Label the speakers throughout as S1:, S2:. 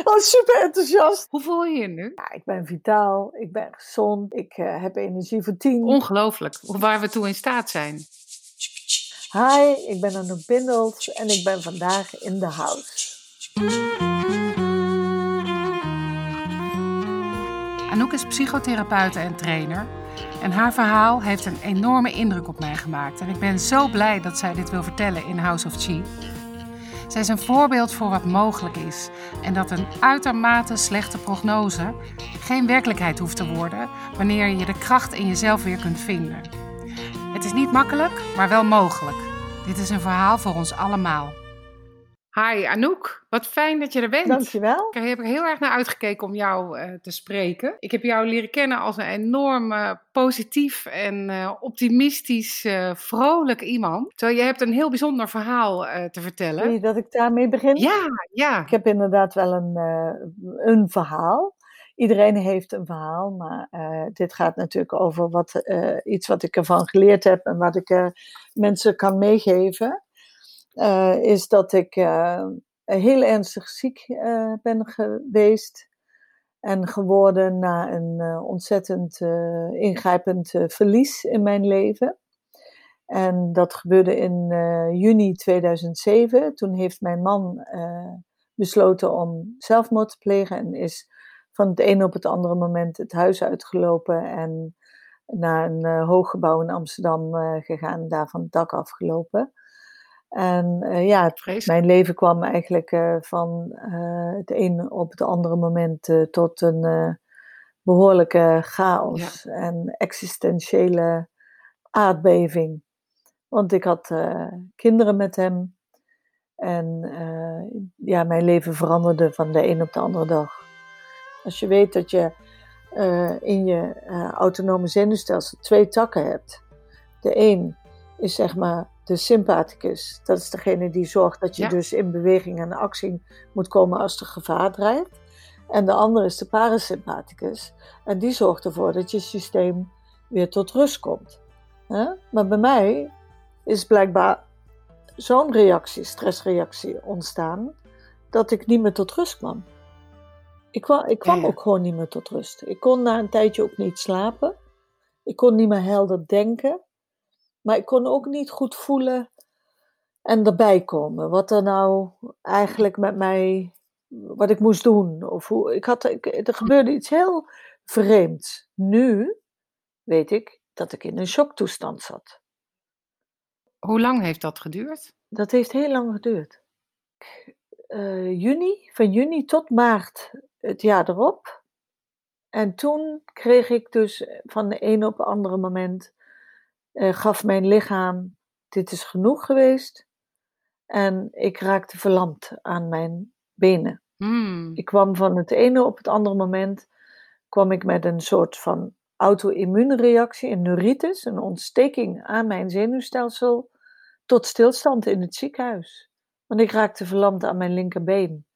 S1: Oh, super enthousiast.
S2: Hoe voel je je nu?
S1: Ja, ik ben vitaal, ik ben gezond, ik uh, heb energie voor tien.
S2: Ongelooflijk, waar we toe in staat zijn.
S1: Hi, ik ben Anouk Bindels en ik ben vandaag in de house.
S2: Anouk is psychotherapeute en trainer. En haar verhaal heeft een enorme indruk op mij gemaakt. En ik ben zo blij dat zij dit wil vertellen in House of Chi. Zij is een voorbeeld voor wat mogelijk is en dat een uitermate slechte prognose geen werkelijkheid hoeft te worden wanneer je de kracht in jezelf weer kunt vinden. Het is niet makkelijk, maar wel mogelijk. Dit is een verhaal voor ons allemaal. Hi Anouk, wat fijn dat je er bent.
S1: Dankjewel.
S2: Ik heb er heel erg naar uitgekeken om jou uh, te spreken. Ik heb jou leren kennen als een enorm uh, positief en uh, optimistisch, vrolijk iemand. Terwijl je hebt een heel bijzonder verhaal te vertellen.
S1: Wil je dat ik daarmee begin?
S2: Ja, ja.
S1: Ik heb inderdaad wel een, een verhaal. Iedereen heeft een verhaal, maar dit gaat natuurlijk over wat, iets wat ik ervan geleerd heb en wat ik mensen kan meegeven. Uh, is dat ik uh, heel ernstig ziek uh, ben geweest en geworden na een ontzettend ingrijpend verlies in mijn leven. En dat gebeurde in juni 2007. Toen heeft mijn man besloten om zelfmoord te plegen en is van het een op het andere moment het huis uitgelopen en naar een hoog gebouw in Amsterdam gegaan, daar van het dak afgelopen. En uh, ja, mijn leven kwam eigenlijk uh, van uh, het een op het andere moment tot een behoorlijke chaos ja. en existentiële aardbeving. Want ik had kinderen met hem en ja, mijn leven veranderde van de een op de andere dag. Als je weet dat je in je autonome zenuwstelsel twee takken hebt. De een is zeg maar de sympathicus. Dat is degene die zorgt dat je dus in beweging en actie moet komen als er gevaar dreigt. En de andere is de parasympathicus. En die zorgt ervoor dat je systeem weer tot rust komt. Maar bij mij is blijkbaar zo'n reactie, stressreactie ontstaan, dat ik niet meer tot rust kwam. Ik kwam, ik kwam ook gewoon niet meer tot rust. Ik kon na een tijdje ook niet slapen. Ik kon niet meer helder denken. Maar ik kon ook niet goed voelen en erbij komen. Wat er nou eigenlijk met mij, wat ik moest doen. Of hoe, ik had, ik, er gebeurde iets heel vreemds. Nu weet ik dat ik in een shocktoestand zat.
S2: Hoe lang heeft dat geduurd?
S1: Dat heeft heel lang geduurd. Uh, juni, van juni tot maart het jaar erop. En toen kreeg ik dus van de een op het andere moment uh, gaf mijn lichaam: dit is genoeg geweest. En ik raakte verlamd aan mijn benen.
S2: Hmm.
S1: Ik kwam van het ene op het andere moment kwam ik met een soort van auto-immuunreactie, een neuritis, een ontsteking aan mijn zenuwstelsel, tot stilstand in het ziekenhuis. Want ik raakte verlamd aan mijn linkerbeen.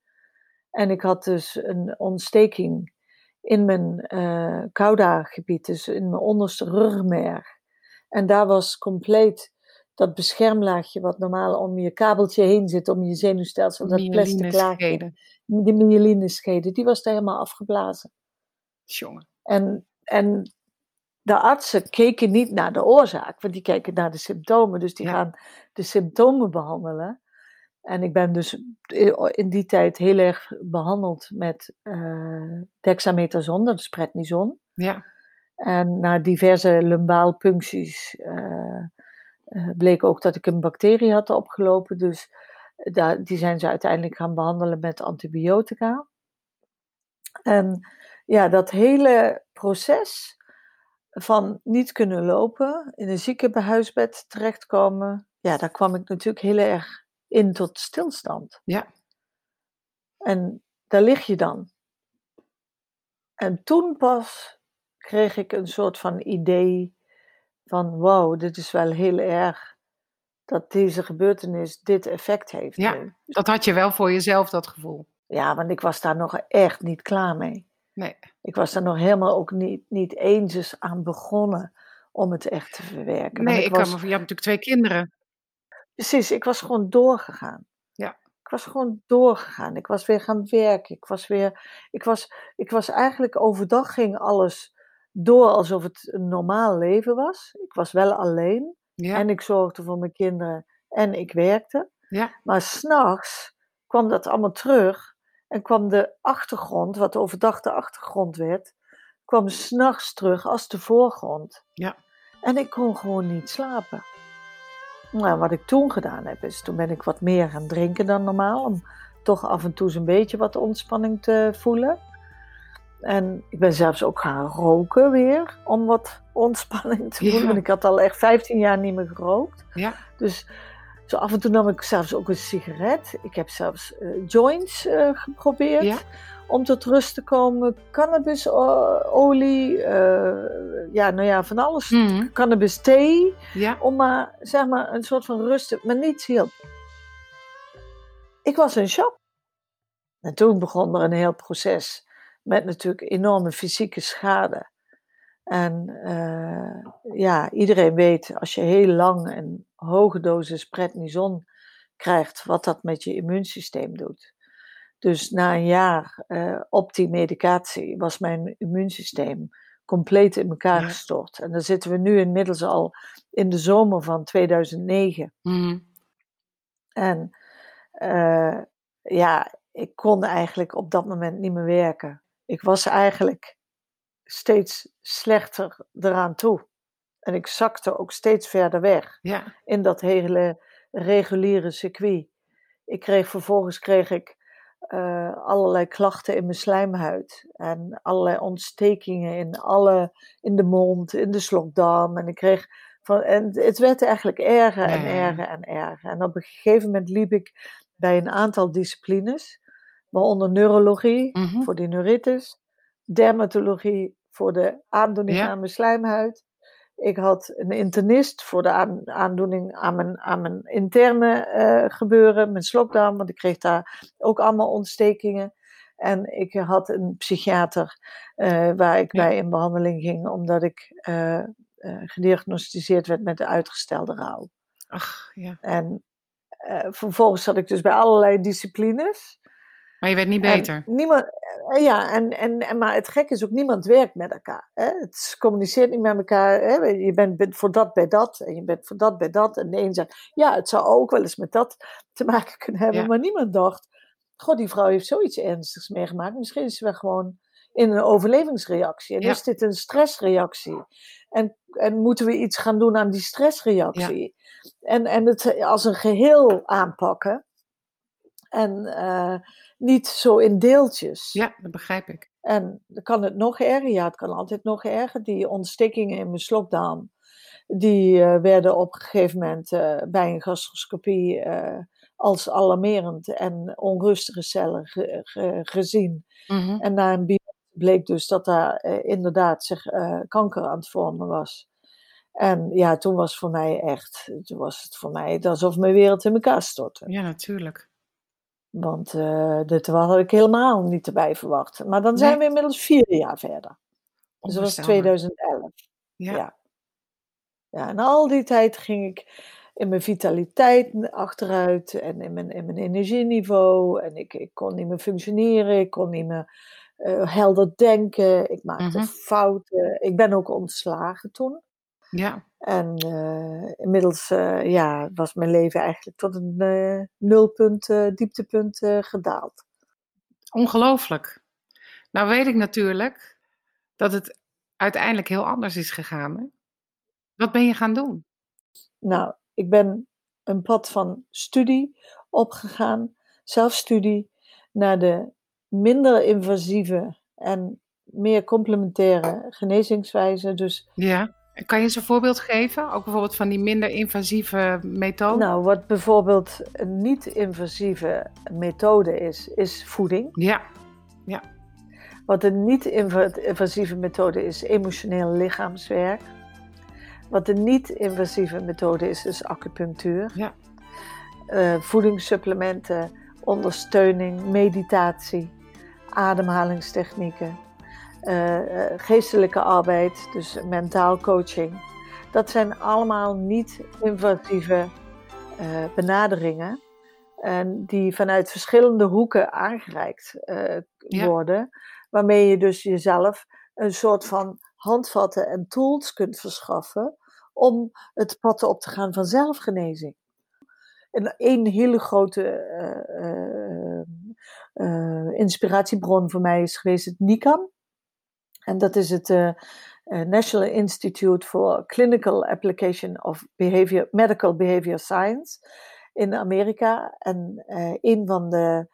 S1: En ik had dus een ontsteking in mijn uh, cauda-gebied, dus in mijn onderste rugmerg. En daar was compleet dat beschermlaagje wat normaal om je kabeltje heen zit, om je zenuwstelsel, dat plastic laagje, die myelinescheden, die was daar helemaal afgeblazen.
S2: Jongen.
S1: En, en de artsen keken niet naar de oorzaak, want die kijken naar de symptomen, dus die gaan de symptomen behandelen. En ik ben dus in die tijd heel erg behandeld met uh, dexamethason, dat is prednison.
S2: Ja.
S1: En na diverse lumbaalpuncties uh, bleek ook dat ik een bacterie had opgelopen. Dus daar, die zijn ze uiteindelijk gaan behandelen met antibiotica. En ja, dat hele proces van niet kunnen lopen, in een ziekenhuisbed terechtkomen, ja, daar kwam ik natuurlijk heel erg in tot stilstand.
S2: Ja.
S1: En daar lig je dan. En toen pas kreeg ik een soort van idee van wow, dit is wel heel erg dat deze gebeurtenis dit effect heeft.
S2: Ja, dat had je wel voor jezelf, dat gevoel.
S1: Ja, want ik was daar nog echt niet klaar mee.
S2: Nee.
S1: Ik was daar nog helemaal ook niet, niet eens aan begonnen om het echt te verwerken.
S2: Nee, ik,
S1: was...
S2: kan me, je hebt natuurlijk twee kinderen.
S1: Precies, ik was gewoon doorgegaan.
S2: Ja.
S1: Ik was gewoon doorgegaan. Ik was weer gaan werken. Ik was weer. Ik was, ik was eigenlijk overdag ging alles door alsof het een normaal leven was. Ik was wel alleen.
S2: Ja.
S1: En ik zorgde voor mijn kinderen. En ik werkte.
S2: Ja.
S1: Maar s'nachts kwam dat allemaal terug. En kwam de achtergrond, wat overdag de achtergrond werd, kwam s'nachts terug als de voorgrond.
S2: Ja.
S1: En ik kon gewoon niet slapen. Nou, wat ik toen gedaan heb, is toen ben ik wat meer gaan drinken dan normaal. Om toch af en toe zo'n beetje wat ontspanning te voelen. En ik ben zelfs ook gaan roken weer, om wat ontspanning te
S2: Ja.
S1: voelen. Want ik had al echt 15 jaar niet meer gerookt.
S2: Ja.
S1: Dus zo af en toe nam ik zelfs ook een sigaret. Ik heb zelfs eh, joints eh, geprobeerd
S2: Ja.
S1: om tot rust te komen. Cannabisolie, eh ja, nou ja, van alles.
S2: Mhm.
S1: Cannabis thee,
S2: Ja.
S1: om maar, zeg maar, een soort van rust te... Maar niets hielp. Ik was in shock. En toen begon er een heel proces met natuurlijk enorme fysieke schade. En eh, ja, iedereen weet als je heel lang een hoge dosis prednison krijgt, wat dat met je immuunsysteem doet. Dus na een jaar eh, op die medicatie was mijn immuunsysteem compleet in elkaar
S2: Ja.
S1: gestort. En dan zitten we nu inmiddels al in de zomer van 2009.
S2: Mhm.
S1: En eh, ja, ik kon eigenlijk op dat moment niet meer werken. Ik was eigenlijk steeds slechter eraan toe. En ik zakte ook steeds verder weg
S2: Ja.
S1: in dat hele reguliere circuit. Ik kreeg vervolgens kreeg ik eh, allerlei klachten in mijn slijmhuid en allerlei ontstekingen in, alle, in de mond, in de slokdarm. En ik kreeg van, en het werd eigenlijk erger en erger en erger. En op een gegeven moment liep ik bij een aantal disciplines, waaronder neurologie
S2: Mhm.
S1: voor die neuritis, dermatologie voor de aandoening
S2: Ja.
S1: aan mijn slijmhuid. Ik had een internist voor de aan- aandoening aan mijn, aan mijn interne eh, gebeuren, mijn slokdarm, want ik kreeg daar ook allemaal ontstekingen. En ik had een psychiater eh, waar ik bij in behandeling ging, omdat ik eh, gediagnosticeerd werd met de uitgestelde rouw.
S2: Ach, ja.
S1: En vervolgens zat ik dus bij allerlei disciplines.
S2: Maar je werd niet
S1: En
S2: beter.
S1: niemand, eh, ja, en, en, en, maar het gekke is ook, niemand werkt met elkaar. Hè? Het communiceert niet met elkaar. Hè? Je bent voor dat bij dat, en je bent voor dat bij dat. En de een zegt, ja, het zou ook wel eens met dat te maken kunnen hebben.
S2: Ja.
S1: Maar niemand dacht, god, die vrouw heeft zoiets ernstigs meegemaakt. Misschien is ze wel gewoon in een overlevingsreactie. En
S2: Ja.
S1: is dit een stressreactie? En, en moeten we iets gaan doen aan die stressreactie? En, en het als een geheel aanpakken. En eh, niet zo in deeltjes.
S2: Ja, dat begrijp ik.
S1: En dan kan het nog erger. Ja, het kan altijd nog erger. Die ontstekingen in mijn slokdarm, die eh, werden op een gegeven moment eh, bij een gastroscopie als alarmerend en onrustige cellen ge- ge- gezien.
S2: Mhm.
S1: En na een biopsie bleek dus dat daar inderdaad zich kanker aan het vormen was. En ja, toen was voor mij echt, toen was het voor mij alsof mijn wereld in elkaar stortte.
S2: Ja, natuurlijk.
S1: Want eh dit had ik helemaal niet erbij verwacht. Maar dan zijn
S2: Nee.
S1: we inmiddels vier jaar verder. Dus dat was
S2: Onvoorstelbaar.
S1: 2011.
S2: Ja.
S1: Ja. Ja, en al die tijd ging ik in mijn vitaliteit achteruit en in mijn, in mijn energieniveau. En ik, ik kon niet meer functioneren, ik kon niet meer eh, helder denken. Ik maakte
S2: Mhm.
S1: fouten. Ik ben ook ontslagen toen.
S2: Ja.
S1: En eh, inmiddels eh, ja, was mijn leven eigenlijk tot een eh, nulpunt, dieptepunt gedaald.
S2: Ongelooflijk. Nou weet ik natuurlijk dat het uiteindelijk heel anders is gegaan. Hè? Wat ben je gaan doen?
S1: Nou, ik ben een pad van studie opgegaan, zelfstudie, naar de minder invasieve en meer complementaire genezingswijze. Dus
S2: Ja. En Kan je eens een voorbeeld geven? Ook bijvoorbeeld van die minder invasieve methode?
S1: nou, wat bijvoorbeeld een niet-invasieve methode is, is voeding.
S2: Ja.
S1: Wat een niet-invasieve methode is, emotioneel lichaamswerk. Wat een niet-invasieve methode is, is acupunctuur.
S2: Ja.
S1: Eh, voedingssupplementen, ondersteuning, meditatie, ademhalingstechnieken, geestelijke arbeid, dus mentaal coaching. Dat zijn allemaal niet-invasieve eh, benaderingen En die vanuit verschillende hoeken aangereikt worden. Waarmee je dus jezelf een soort van handvatten en tools kunt verschaffen om het pad op te gaan van zelfgenezing. En een hele grote uh, inspiratiebron voor mij is geweest het NICAM. En dat is het National Institute for Clinical Application of Behavior, Medical Behavior Science in Amerika. En een van de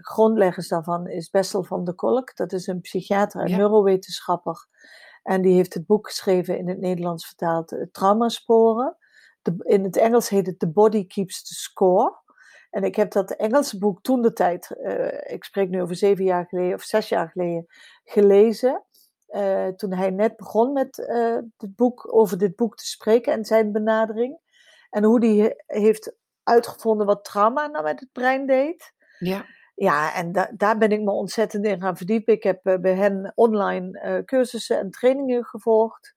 S1: grondleggers daarvan is Bessel van der Kolk. Dat is een psychiater en neurowetenschapper. En die heeft het boek geschreven in het Nederlands vertaald, Traumasporen. De, in het Engels heet het The Body Keeps the Score. En ik heb dat Engelse boek toen de tijd, uh, ik spreek nu over zeven jaar geleden of zes jaar geleden, gelezen. Uh, toen hij net begon met uh, dit boek, over dit boek te spreken en zijn benadering. En hoe hij heeft uitgevonden wat trauma nou met het brein deed.
S2: Ja.
S1: Ja, en da daar ben ik me ontzettend in gaan verdiepen. Ik heb bij hen online cursussen en trainingen gevolgd.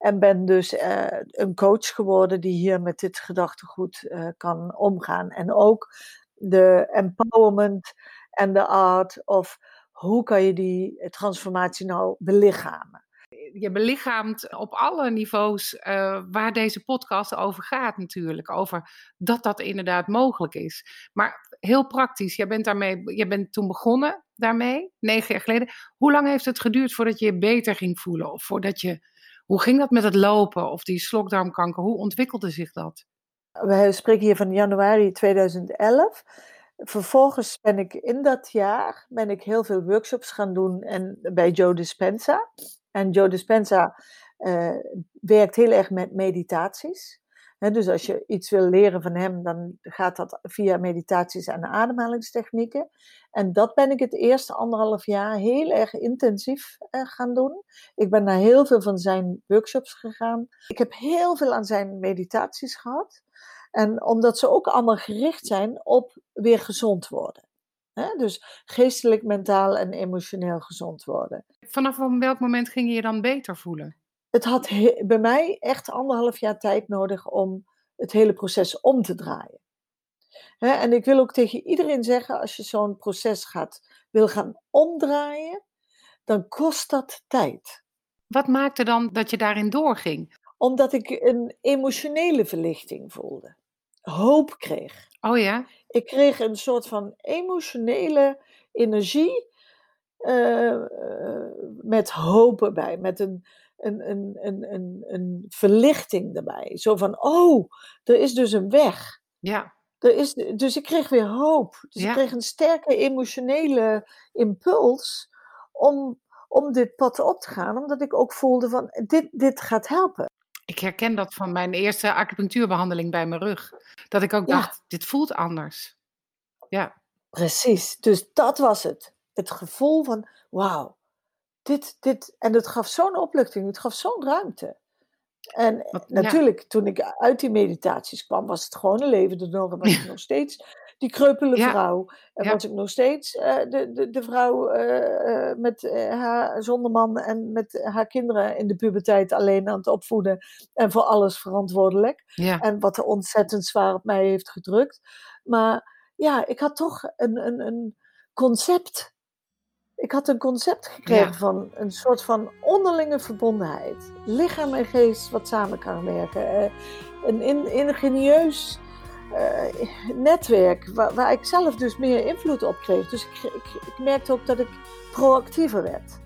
S1: En ben dus uh, een coach geworden die hier met dit gedachtegoed uh, kan omgaan. En ook de empowerment en de art of hoe kan je die transformatie nou belichamen.
S2: Je belichaamt op alle niveaus uh, waar deze podcast over gaat natuurlijk. Over dat dat inderdaad mogelijk is. Maar heel praktisch, jij bent, daarmee, jij bent toen begonnen daarmee, negen jaar geleden. Hoe lang heeft het geduurd voordat je je beter ging voelen? Of voordat je hoe ging dat met het lopen of die slokdarmkanker? Hoe ontwikkelde zich dat?
S1: We spreken hier van januari 2011. Vervolgens ben ik in dat jaar ben ik heel veel workshops gaan doen en bij Joe Dispenza. En Joe Dispenza uh, werkt heel erg met meditaties dus als je iets wil leren van hem, dan gaat dat via meditaties en ademhalingstechnieken. En dat ben ik het eerste anderhalf jaar heel erg intensief eh, gaan doen. Ik ben naar heel veel van zijn workshops gegaan. Ik heb heel veel aan zijn meditaties gehad. En omdat ze ook allemaal gericht zijn op weer gezond worden. dus geestelijk, mentaal en emotioneel gezond worden.
S2: Vanaf welk moment ging je je dan beter voelen?
S1: Het had bij mij echt anderhalf jaar tijd nodig om het hele proces om te draaien. en ik wil ook tegen iedereen zeggen, als je zo'n proces gaat, wil gaan omdraaien, dan kost dat tijd.
S2: Wat maakte dan dat je daarin doorging?
S1: Omdat ik een emotionele verlichting voelde. Hoop kreeg.
S2: Oh ja?
S1: Ik kreeg een soort van emotionele energie uh, met hoop erbij. Met een, een, een, een, een, een verlichting erbij. Zo van, oh, er is dus een weg.
S2: Ja.
S1: Er is, dus ik kreeg weer hoop. Dus ik kreeg een sterke emotionele impuls om, om dit pad op te gaan. Omdat ik ook voelde van, dit, dit gaat helpen.
S2: Ik herken dat van mijn eerste acupunctuurbehandeling bij mijn rug. Dat ik ook dacht, dit voelt anders. Ja.
S1: Precies. Dus dat was het. Het gevoel van, wauw, dit, dit, en het gaf zo'n opluchting, het gaf zo'n ruimte. En natuurlijk, toen ik uit die meditaties kwam, was het gewoon een levende nog. En was ik nog steeds die kreupele vrouw. En was ik nog steeds uh, de, de, de vrouw uh, met haar zonder man en met haar kinderen in de puberteit alleen aan het opvoeden. En voor alles verantwoordelijk. En wat er ontzettend zwaar op mij heeft gedrukt. Maar ja, ik had toch een, een, een concept ik had een concept gekregen van een soort van onderlinge verbondenheid. Lichaam en geest wat samen kan werken. Uh, een in, ingenieus uh, netwerk waar, waar, ik zelf dus meer invloed op kreeg. Dus ik, ik, ik, merkte ook dat ik proactiever werd.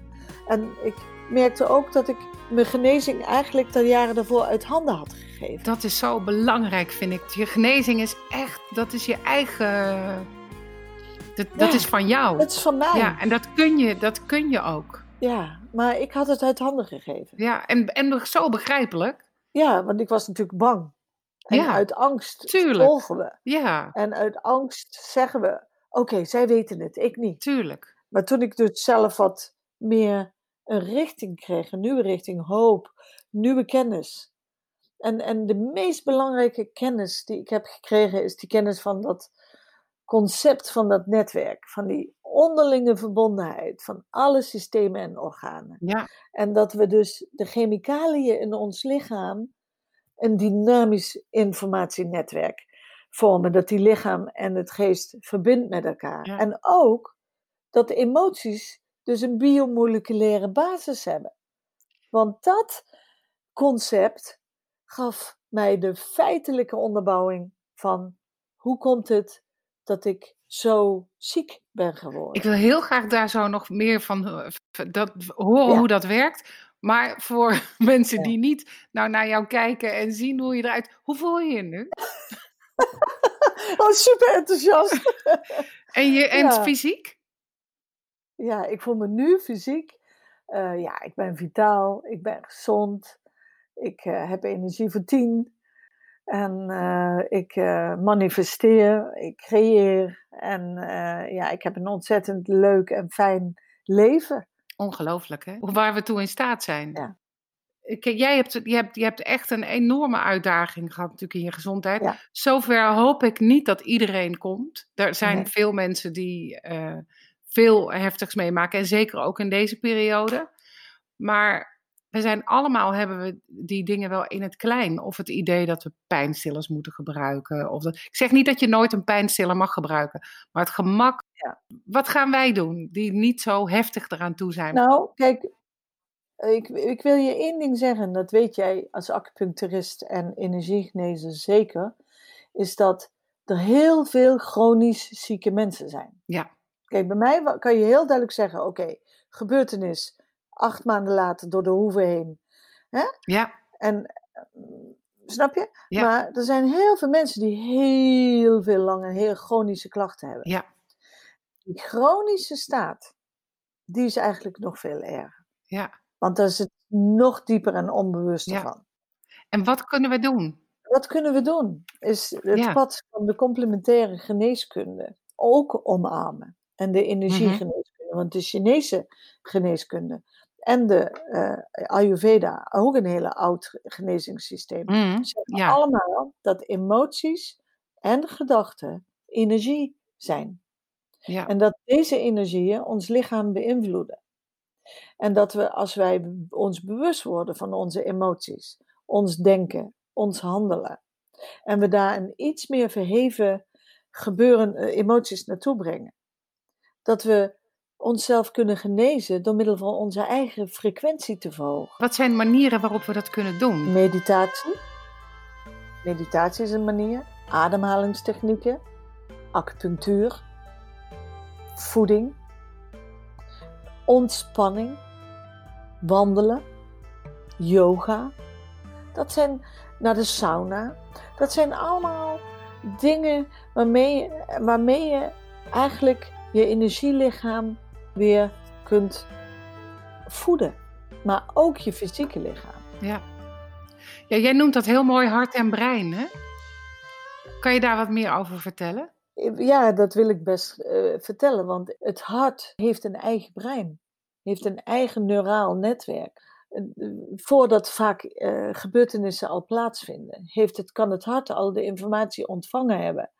S1: En ik merkte ook dat ik mijn genezing eigenlijk de jaren daarvoor uit handen had gegeven.
S2: Dat is zo belangrijk, vind ik. Je genezing is echt, dat is je eigen dat, dat is van jou.
S1: Het is van mij.
S2: Ja, en dat kun je, dat kun je ook.
S1: Ja, maar ik had het uit handen gegeven.
S2: Ja, en, en zo begrijpelijk.
S1: Ja, want ik was natuurlijk bang. En ja, uit angst
S2: tuurlijk.
S1: volgen we.
S2: Ja.
S1: En uit angst zeggen we, oké, zij weten het, ik niet.
S2: Tuurlijk.
S1: Maar toen ik dus zelf wat meer een richting kreeg, een nieuwe richting, hoop, nieuwe kennis. En, en de meest belangrijke kennis die ik heb gekregen is die kennis van dat concept van dat netwerk, van die onderlinge verbondenheid van alle systemen en organen.
S2: Ja.
S1: En dat we dus de chemicaliën in ons lichaam een dynamisch informatienetwerk vormen, dat die lichaam en het geest verbindt met elkaar. En ook dat de emoties dus een biomoleculaire basis hebben. Want dat concept gaf mij de feitelijke onderbouwing van hoe komt het dat ik zo ziek ben geworden.
S2: Ik wil heel graag daar zo nog meer van eh, dat, horen hoe dat werkt. Maar voor mensen die niet nou naar jou kijken en zien hoe je eruit... Hoe voel je je nu?
S1: oh, super enthousiast.
S2: en je, en fysiek?
S1: Ja, ik voel me nu fysiek... Uh, ja, ik ben vitaal, ik ben gezond, ik uh, heb energie voor tien. En uh, ik uh, manifesteer, ik creëer en uh, ja, ik heb een ontzettend leuk en fijn leven.
S2: Ongelooflijk, hè? Waar we toe in staat zijn. Ja. Kijk, jij hebt, je, hebt, je hebt echt een enorme uitdaging gehad natuurlijk in je gezondheid. Ja. Zover hoop ik niet dat iedereen komt. Er zijn nee. veel mensen die veel heftigs meemaken en zeker ook in deze periode. Maar we zijn allemaal, hebben we die dingen wel in het klein. Of het idee dat we pijnstillers moeten gebruiken. Of dat, ik zeg niet dat je nooit een pijnstiller mag gebruiken. Maar het gemak, ja. wat gaan wij doen die niet zo heftig eraan toe zijn?
S1: Nou, kijk, ik, ik wil je één ding zeggen. Dat weet jij als acupuncturist en energiegenezer zeker. Is dat er heel veel chronisch zieke mensen zijn.
S2: Ja.
S1: Kijk, bij mij kan je heel duidelijk zeggen, oké, okay, gebeurtenis acht maanden later door de hoeve heen. Hè?
S2: Ja.
S1: En snap je? Ja. Maar er zijn heel veel mensen die heel veel lange, heel chronische klachten hebben.
S2: Ja.
S1: Die chronische staat, die is eigenlijk nog veel erger.
S2: Ja.
S1: Want daar is het nog dieper en onbewuster
S2: ja.
S1: van.
S2: En wat kunnen we doen?
S1: Wat kunnen we doen? Is het ja. pad van de complementaire geneeskunde ook omarmen. En de energiegeneeskunde. Mm-hmm. Want de Chinese geneeskunde en de uh, Ayurveda, ook een hele oud genezingssysteem,
S2: mm,
S1: zeggen ja. allemaal dat emoties en gedachten energie zijn.
S2: Ja.
S1: En dat deze energieën ons lichaam beïnvloeden. En dat we, als wij ons bewust worden van onze emoties, ons denken, ons handelen, en we daar een iets meer verheven gebeuren, uh, emoties naartoe brengen, dat we onszelf kunnen genezen door middel van onze eigen frequentie te verhogen.
S2: Wat zijn manieren waarop we dat kunnen doen?
S1: Meditatie. Meditatie is een manier. Ademhalingstechnieken. Acupunctuur. Voeding. Ontspanning. Wandelen. Yoga. Dat zijn naar de sauna. Dat zijn allemaal dingen waarmee, waarmee je eigenlijk je energielichaam weer kunt voeden. Maar ook je fysieke lichaam.
S2: Ja. ja, jij noemt dat heel mooi hart en brein, hè? Kan je daar wat meer over vertellen?
S1: Ja, dat wil ik best uh, vertellen, want het hart heeft een eigen brein, heeft een eigen neuraal netwerk. Uh, voordat vaak uh, gebeurtenissen al plaatsvinden, heeft het, kan het hart al de informatie ontvangen hebben.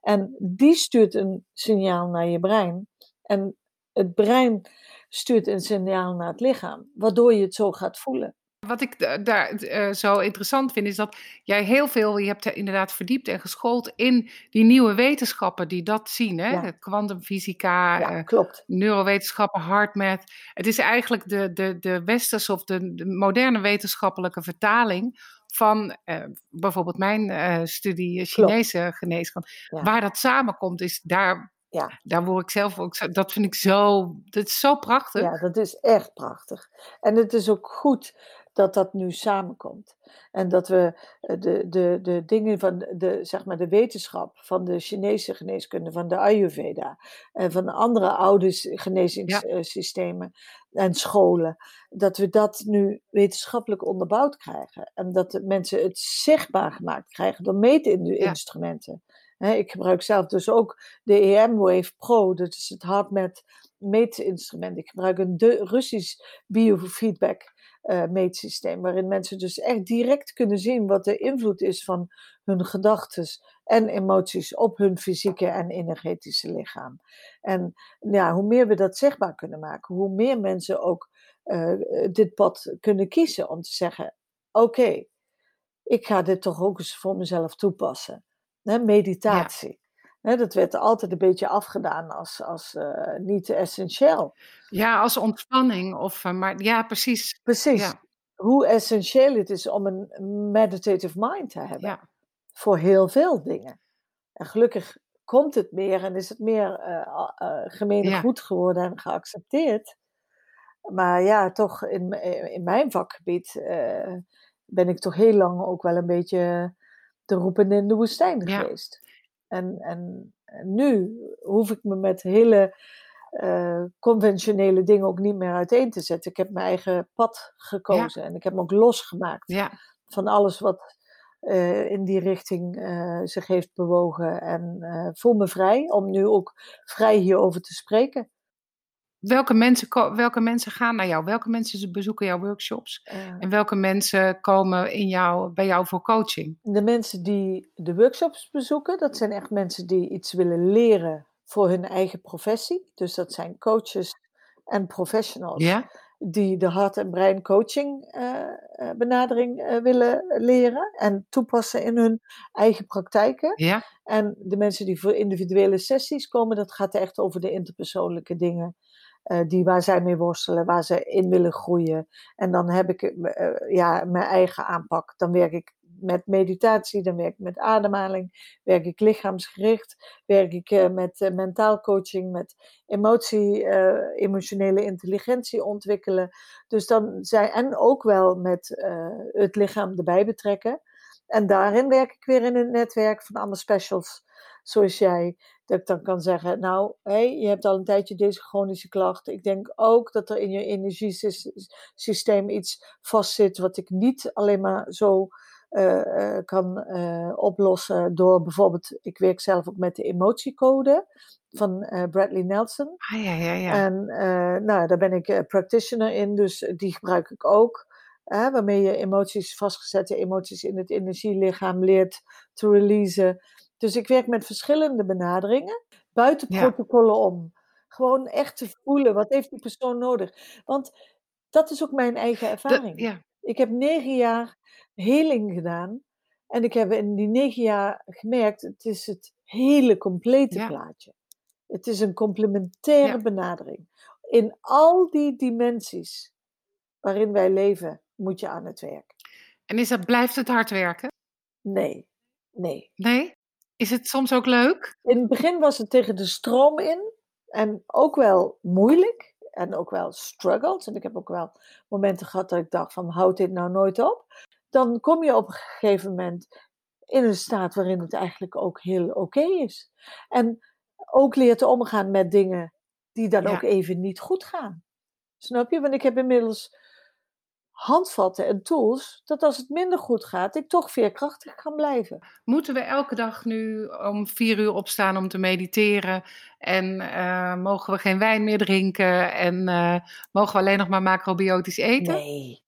S1: En die stuurt een signaal naar je brein. En het brein stuurt een signaal naar het lichaam, waardoor je het zo gaat voelen.
S2: Wat ik daar uh, zo interessant vind, is dat jij heel veel, je hebt inderdaad verdiept en geschoold in die nieuwe wetenschappen die dat zien. Hè? Kwantumfysica,
S1: ja, uh, klopt.
S2: neurowetenschappen, HeartMath. Het is eigenlijk de, de, de westerse of de, de moderne wetenschappelijke vertaling van uh, bijvoorbeeld mijn studie Chinese geneeskunde. Ja. Waar dat samenkomt, is daar
S1: ja.
S2: Daar word ik zelf ook zo, dat vind ik zo, dat is zo prachtig.
S1: Ja, dat is echt prachtig. En het is ook goed dat dat nu samenkomt. En dat we de, de, de dingen van de, zeg maar de wetenschap, van de Chinese geneeskunde, van de Ayurveda en van de andere oude genezingssystemen ja. en scholen, dat we dat nu wetenschappelijk onderbouwd krijgen. En dat de mensen het zichtbaar gemaakt krijgen door meetinstrumenten. Ja. Ik gebruik zelf dus ook de EM Wave Pro, dat is het HeartMath meetinstrument. Ik gebruik een Russisch biofeedback uh, meetsysteem, waarin mensen dus echt direct kunnen zien wat de invloed is van hun gedachten en emoties op hun fysieke en energetische lichaam. En ja, hoe meer we dat zichtbaar kunnen maken, hoe meer mensen ook uh, dit pad kunnen kiezen om te zeggen: oké, ik ga dit toch ook eens voor mezelf toepassen. Hè, meditatie. Dat werd altijd een beetje afgedaan als, als uh, niet essentieel.
S2: Ja, als ontspanning. Of, uh, maar ja, precies.
S1: Precies.
S2: Ja.
S1: Hoe essentieel het is om een meditative mind te hebben.
S2: Ja.
S1: Voor heel veel dingen. En gelukkig komt het meer en is het meer uh, gemeen
S2: Ja.
S1: goed geworden en geaccepteerd. Maar ja, toch in, in mijn vakgebied eh, ben ik toch heel lang ook wel een beetje de roepende in de woestijn
S2: Ja.
S1: geweest. En, en, en nu hoef ik me met hele eh, conventionele dingen ook niet meer uiteen te zetten. Ik heb mijn eigen pad gekozen en ik heb me ook losgemaakt
S2: Ja.
S1: van alles wat eh, in die richting eh, zich heeft bewogen. En voel me vrij om nu ook vrij hierover te spreken.
S2: Welke mensen, welke mensen gaan naar jou? Welke mensen bezoeken jouw workshops? En welke mensen komen in jou, bij jou voor coaching?
S1: de mensen die de workshops bezoeken, dat zijn echt mensen die iets willen leren voor hun eigen professie. Dus dat zijn coaches en professionals die de hart- en brein coaching eh, eh, benadering eh, willen leren en toepassen in hun eigen praktijken. En de mensen die voor individuele sessies komen, dat gaat echt over de interpersoonlijke dingen. Eh, die waar zij mee worstelen, waar ze in willen groeien. En dan heb ik eh, ja, mijn eigen aanpak. Dan werk ik met meditatie, dan werk ik met ademhaling, werk ik lichaamsgericht, werk ik eh, met eh, mentaal coaching, met emotie, eh, emotionele intelligentie ontwikkelen. Dus dan zijn, en ook wel met eh, het lichaam erbij betrekken. En daarin werk ik weer in een netwerk van allemaal specials, zoals jij. Dat ik dan kan zeggen, nou, hey, je hebt al een tijdje deze chronische klachten. Ik denk ook dat er in je energiesysteem iets vastzit wat ik niet alleen maar zo eh, eh, kan eh, oplossen door bijvoorbeeld, ik werk zelf ook met de emotiecode van Bradley Nelson.
S2: Ah, ja, ja, ja.
S1: En nou, daar ben ik practitioner in, dus die gebruik ik ook. Hè, waarmee je emoties, vastgezette emoties in het energielichaam leert te releasen. Dus ik werk met verschillende benaderingen, buiten
S2: Ja.
S1: protocollen om. Gewoon echt te voelen, wat heeft die persoon nodig? Want dat is ook mijn eigen
S2: De-
S1: ervaring.
S2: ja.
S1: Ik heb negen jaar heling gedaan. En ik heb in die negen jaar gemerkt, het is het hele complete
S2: Ja.
S1: plaatje. Het is een complementaire
S2: Ja.
S1: benadering. In al die dimensies waarin wij leven, moet je aan het werk.
S2: En is dat, blijft het hard werken?
S1: Nee, nee.
S2: Nee? Is het soms ook leuk?
S1: In het begin was het tegen de stroom in. En ook wel moeilijk. En ook wel struggles. En ik heb ook wel momenten gehad dat ik dacht van, houd dit nou nooit op. Dan kom je op een gegeven moment in een staat waarin het eigenlijk ook heel oké is. En ook leert omgaan met dingen die dan
S2: Ja.
S1: ook even niet goed gaan. Snap je? Want ik heb inmiddels handvatten en tools, dat als het minder goed gaat, ik toch veerkrachtig kan blijven.
S2: Moeten we elke dag nu om vier uur opstaan om te mediteren? En eh, mogen we geen wijn meer drinken? En eh, mogen we alleen nog maar macrobiotisch eten?
S1: Nee.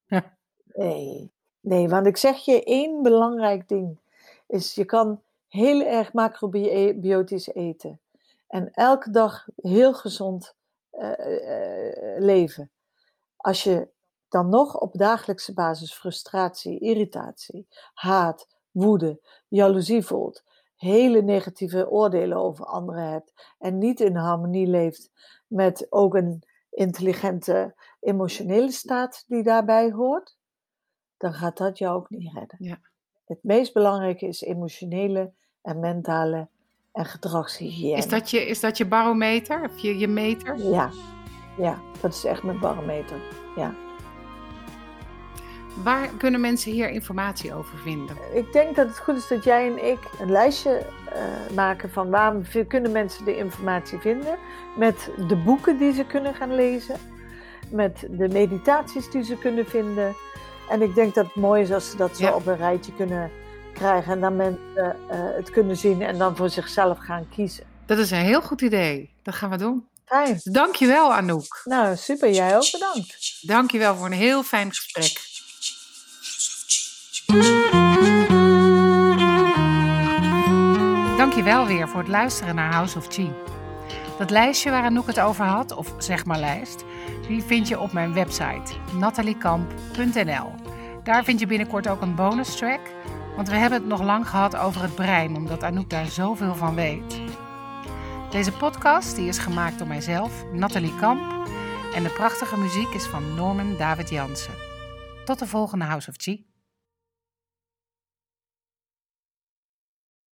S1: Nee. Nee, want ik zeg je één belangrijk ding. Is je kan heel erg macrobiotisch eten. En elke dag heel gezond eh, leven. Als je dan nog op dagelijkse basis frustratie, irritatie, haat, woede, jaloezie voelt, hele negatieve oordelen over anderen hebt en niet in harmonie leeft met ook een intelligente emotionele staat die daarbij hoort, dan gaat dat jou ook niet redden.
S2: Ja.
S1: Het meest belangrijke is emotionele en mentale en gedragshygiëne.
S2: Is dat je, is dat je barometer? Of je, je meter?
S1: Ja, ja, dat is echt mijn barometer. Ja.
S2: Waar kunnen mensen hier informatie over vinden?
S1: Ik denk dat het goed is dat jij en ik een lijstje eh, maken van waar kunnen mensen de informatie vinden. Met de boeken die ze kunnen gaan lezen. Met de meditaties die ze kunnen vinden. En ik denk dat het mooi is als ze dat zo
S2: Ja.
S1: op een rijtje kunnen krijgen. En dan mensen eh, het kunnen zien en dan voor zichzelf gaan kiezen.
S2: Dat is een heel goed idee. Dat gaan we doen.
S1: Fijn.
S2: Dankjewel Anouk.
S1: Nou, super. Jij ook bedankt.
S2: Dankjewel voor een heel fijn gesprek. Dankjewel weer voor het luisteren naar House of Chi. Dat lijstje waar Anouk het over had, of zeg maar lijst, die vind je op mijn website nataliekamp.nl. Daar vind je binnenkort ook een bonus track Want we hebben het nog lang gehad over het brein, omdat Anouk daar zoveel van weet. Deze podcast die is gemaakt door mijzelf, Nathalie Kamp. En de prachtige muziek is van Norman David Jansen. Tot de volgende House of Chi.